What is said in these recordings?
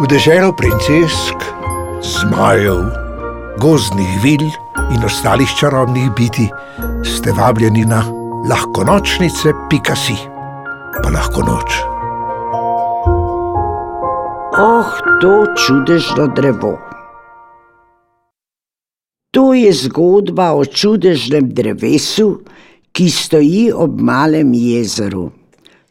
V deželo princesk, zmajev, gozdnih vil in ostalih čarobnih biti ste vabljeni na lahko nočnice, pika si, pa lahko noč. Oh, to čudežno drevo. To je zgodba o čudežnem drevesu, ki stoji ob malem jezeru.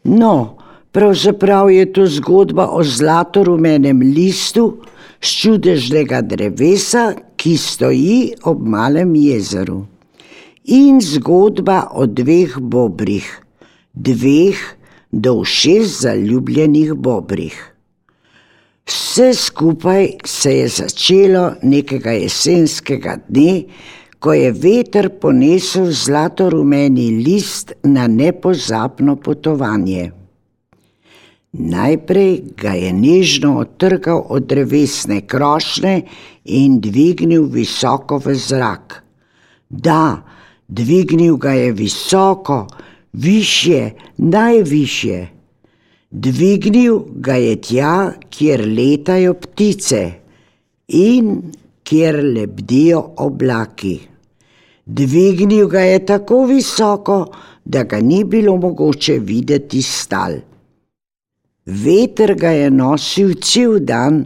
No, pravzaprav je to zgodba o zlato-rumenem listu z čudežnega drevesa, ki stoji ob malem jezeru. In zgodba o dveh bobrih, dveh do šest zaljubljenih bobrih. Vse skupaj se je začelo nekega jesenskega dne, ko je veter ponesel zlato-rumeni list na nepozabno potovanje. Najprej ga je nežno otrgal od drevesne krošne in dvignil visoko v zrak. Da, dvignil ga je visoko, više, najviše. Dvignil ga je tja, kjer letajo ptice in kjer lebdijo oblaki. Dvignil ga je tako visoko, da ga ni bilo mogoče videti stal. Veter ga je nosil cel dan,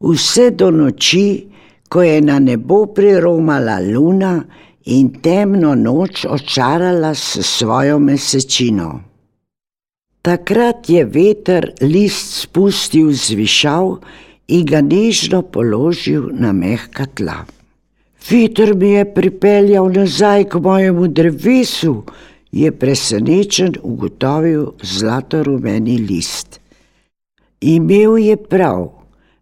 vse do noči, ko je na nebo priromala luna in temno noč očarala s svojo mesečino. Takrat je veter list spustil z višav in ga nežno položil na mehka tla. Veter mi je pripeljal nazaj k mojemu drevesu, je presenečen ugotovil zlato-rumeni list. Imel je prav,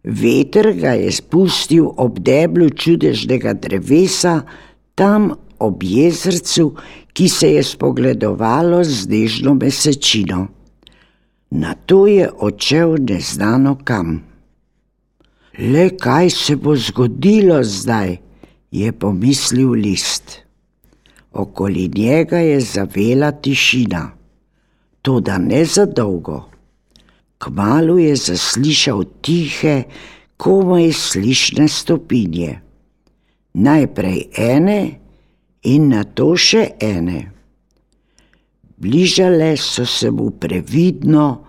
veter ga je spustil ob deblu čudežnega drevesa, tam ob jezercu, ki se je spogledovalo z nežno mesečino. Na to je odšel neznano kam. Le kaj se bo zgodilo zdaj, je pomislil list. Okoli njega je zavela tišina, toda ne za dolgo. Kmalu je zaslišal tihe, komaj slišne stopinje. Najprej ene in na to še ene. Bližale so se mu previdno,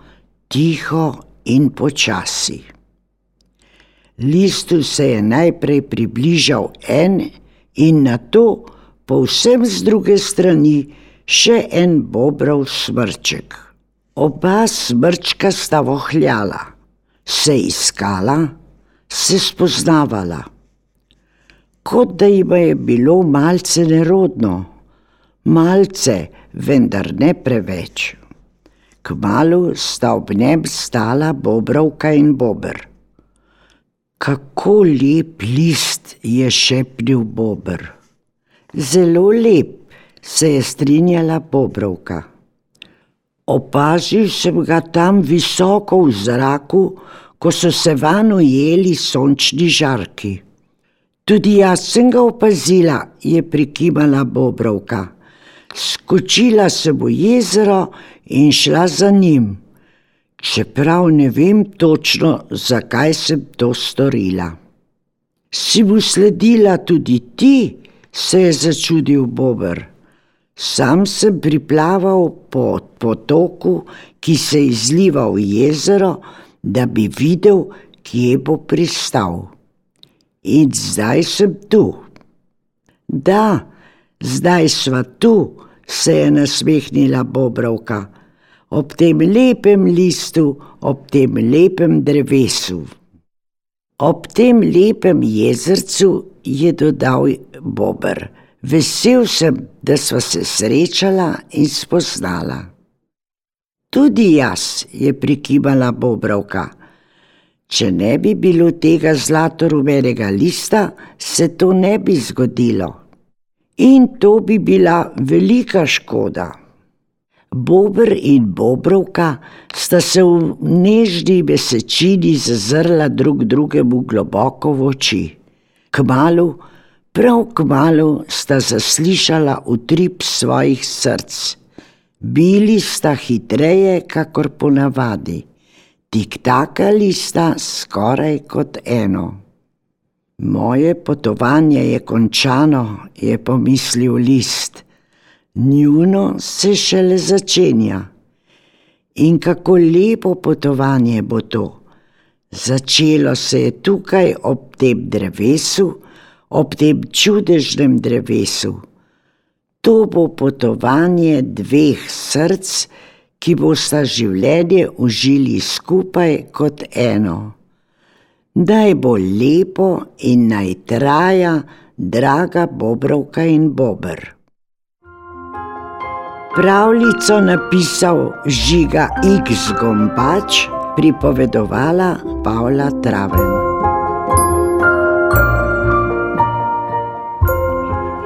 tiho in počasi. Listu se je najprej približal en in na to, povsem z druge strani, še en bobrov smrček. Oba smrčka sta vohljala, se iskala, se spoznavala. Kot da jim je bilo malce nerodno, malce, vendar ne preveč. Kmalu sta ob njem stala bobrovka in bober. Kako lep list je šepnil Bober. Zelo lep, se je strinjala Bobrovka. Opazil sem ga tam visoko v zraku, ko so se van ujeli sončni žarki. Tudi jaz sem ga opazila, je prikimala Bobrovka. Skočila sem v jezero in šla za njim čeprav ne vem točno, zakaj sem to storila. Si mu sledila tudi ti, se je začudil Bober. Sam sem priplaval po potoku, ki se izliva v jezero, da bi videl, kje bo pristal. In zdaj sem tu. Da, zdaj sva tu, se je nasmehnila Bobrovka ob tem lepem listu, ob tem lepem drevesu. Ob tem lepem jezercu je dodal Bober: Vesel sem, da sva se srečala in spoznala. Tudi jaz, je prikimala Bobrovka. Če ne bi bilo tega zlato-rumenega lista, se to ne bi zgodilo. In to bi bila velika škoda. Bober in Bobrovka sta se v nežni mesečini zazrla drug drugemu globoko v oči. Kmalu, prav kmalu sta zaslišala utrip svojih src. Bili sta hitreje, kakor ponavadi. Tiktakali sta skoraj kot eno. Moje potovanje je končano, je pomislil list. Njuno se šele začenja. In kako lepo potovanje bo to. Začelo se je tukaj ob tem drevesu, ob tem čudežnem drevesu. To bo potovanje dveh src, ki bosta življenje užili skupaj kot eno. Daj bo lepo in naj traja, draga Bobrovka in Bober. Pravljico napisal Žiga X. Gombač, pripovedovala Pavla Traven.